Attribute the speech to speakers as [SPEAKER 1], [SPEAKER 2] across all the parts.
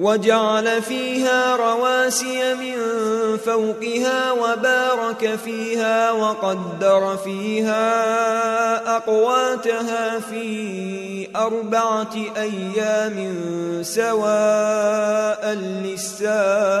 [SPEAKER 1] وجعل فيها رواسي من فوقها وبارك فيها وقدر فيها أقواتها في أربعة أيام سواء للسائلين.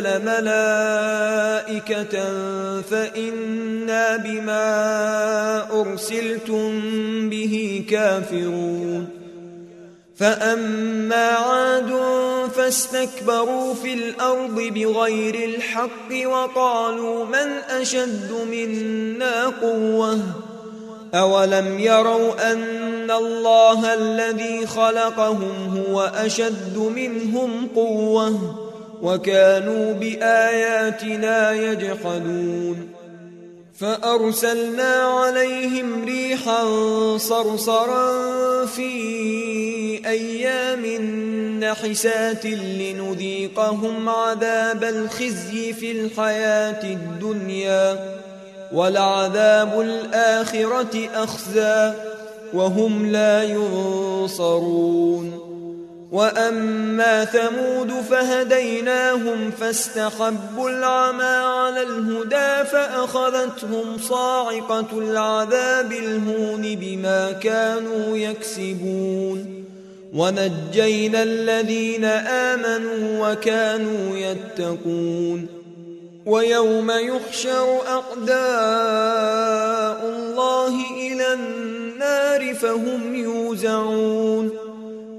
[SPEAKER 1] لأنزل ملائكة فإنا بما أرسلتم به كافرون. فأما عاد فاستكبروا في الأرض بغير الحق وقالوا من أشد منا قوةً؟ أولم يروا أن الله الذي خلقهم هو أشد منهم قوة؟ وكانوا بآياتنا يجحدون. فأرسلنا عليهم ريحا صرصرا في أيام نحسات لنذيقهم عذاب الخزي في الحياة الدنيا ولعذاب الآخرة أخزى وهم لا ينصرون. وأما ثمود فهديناهم فاستحبوا العمى على الهدى فأخذتهم صاعقة العذاب الهون بما كانوا يكسبون ونجينا الذين آمنوا وكانوا يتقون ويوم يحشر أعداء الله إلى النار فهم يوزعون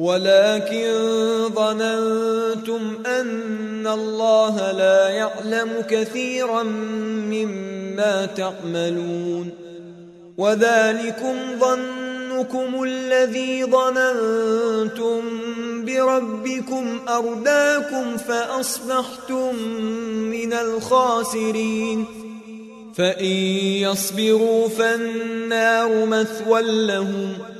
[SPEAKER 1] ولكن ظننتم أن الله لا يعلم كثيرا مما تعملون وذلكم ظنكم الذي ظننتم بربكم أرداكم فأصبحتم من الخاسرين فإن يصبروا فالنار مثوى لهم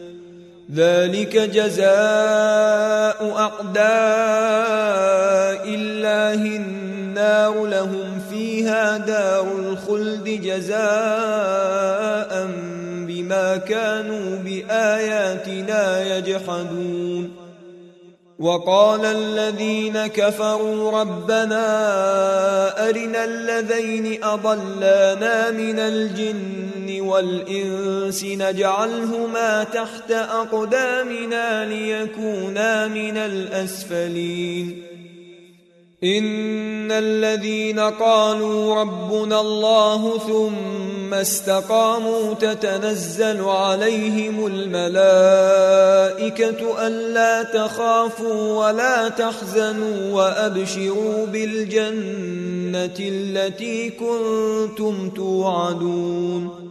[SPEAKER 1] ذلك جزاء اعداء الله النار لهم فيها دار الخلد جزاء بما كانوا بآياتنا يجحدون. وقال الذين كفروا ربنا أرنا الذين أضلانا من الجن والإنس نجعلهما تحت أقدامنا ليكونا من الأسفلين. إن الذين قالوا ربنا الله ثم استقاموا تتنزل عليهم الملائكة ألا تخافوا ولا تحزنوا وأبشروا بالجنة التي كنتم توعدون.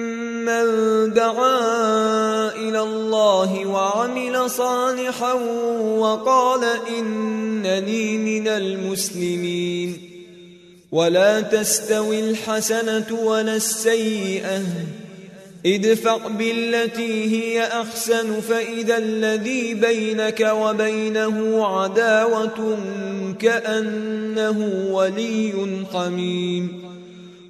[SPEAKER 1] دعا إلى الله وعمل صالحا وقال انني من المسلمين ولا تستوي الحسنه ولا السيئه ادفع بالتي هي احسن فاذا الذي بينك وبينه عداوه كانه ولي حميم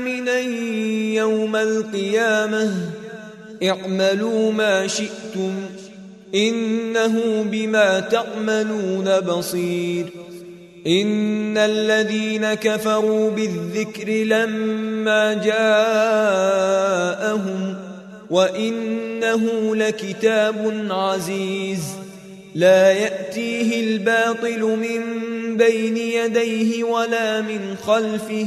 [SPEAKER 1] آمنا يوم القيامة اعملوا ما شئتم إنه بما تعملون بصير إن الذين كفروا بالذكر لما جاءهم وإنه لكتاب عزيز لا يأتيه الباطل من بين يديه ولا من خلفه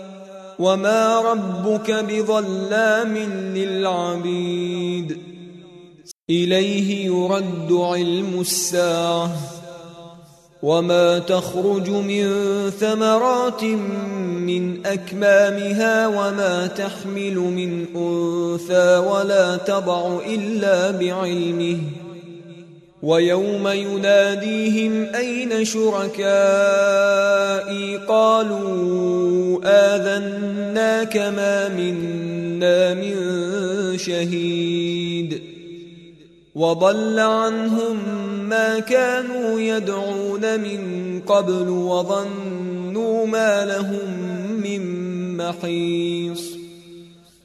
[SPEAKER 1] وما ربك بظلام للعبيد اليه يرد علم الساعة وما تخرج من ثمرات من اكمامها وما تحمل من انثى ولا تضع الا بعلمه ويوم يناديهم أين شركائي؟ قالوا آذناك ما منا من شهيد. وضل عنهم ما كانوا يدعون من قبل وظنوا ما لهم من محيص.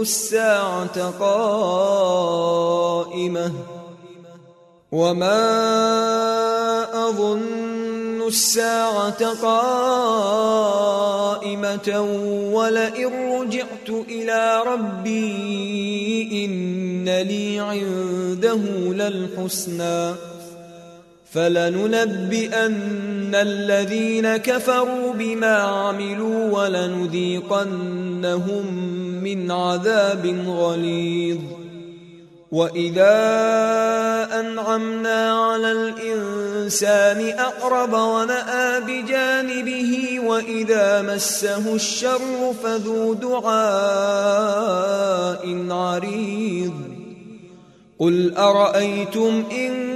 [SPEAKER 1] الساعة قائمة. وما أظن الساعة قائمة ولئن رجعت إلى ربي إن لي عنده للحسنى. فلننبئن الذين كفروا بما عملوا ولنذيقنهم من عذاب غليظ. وإذا أنعمنا على الإنسان اعرض ونأى بجانبه وإذا مسه الشر فذو دعاء عريض. قل أرأيتم إن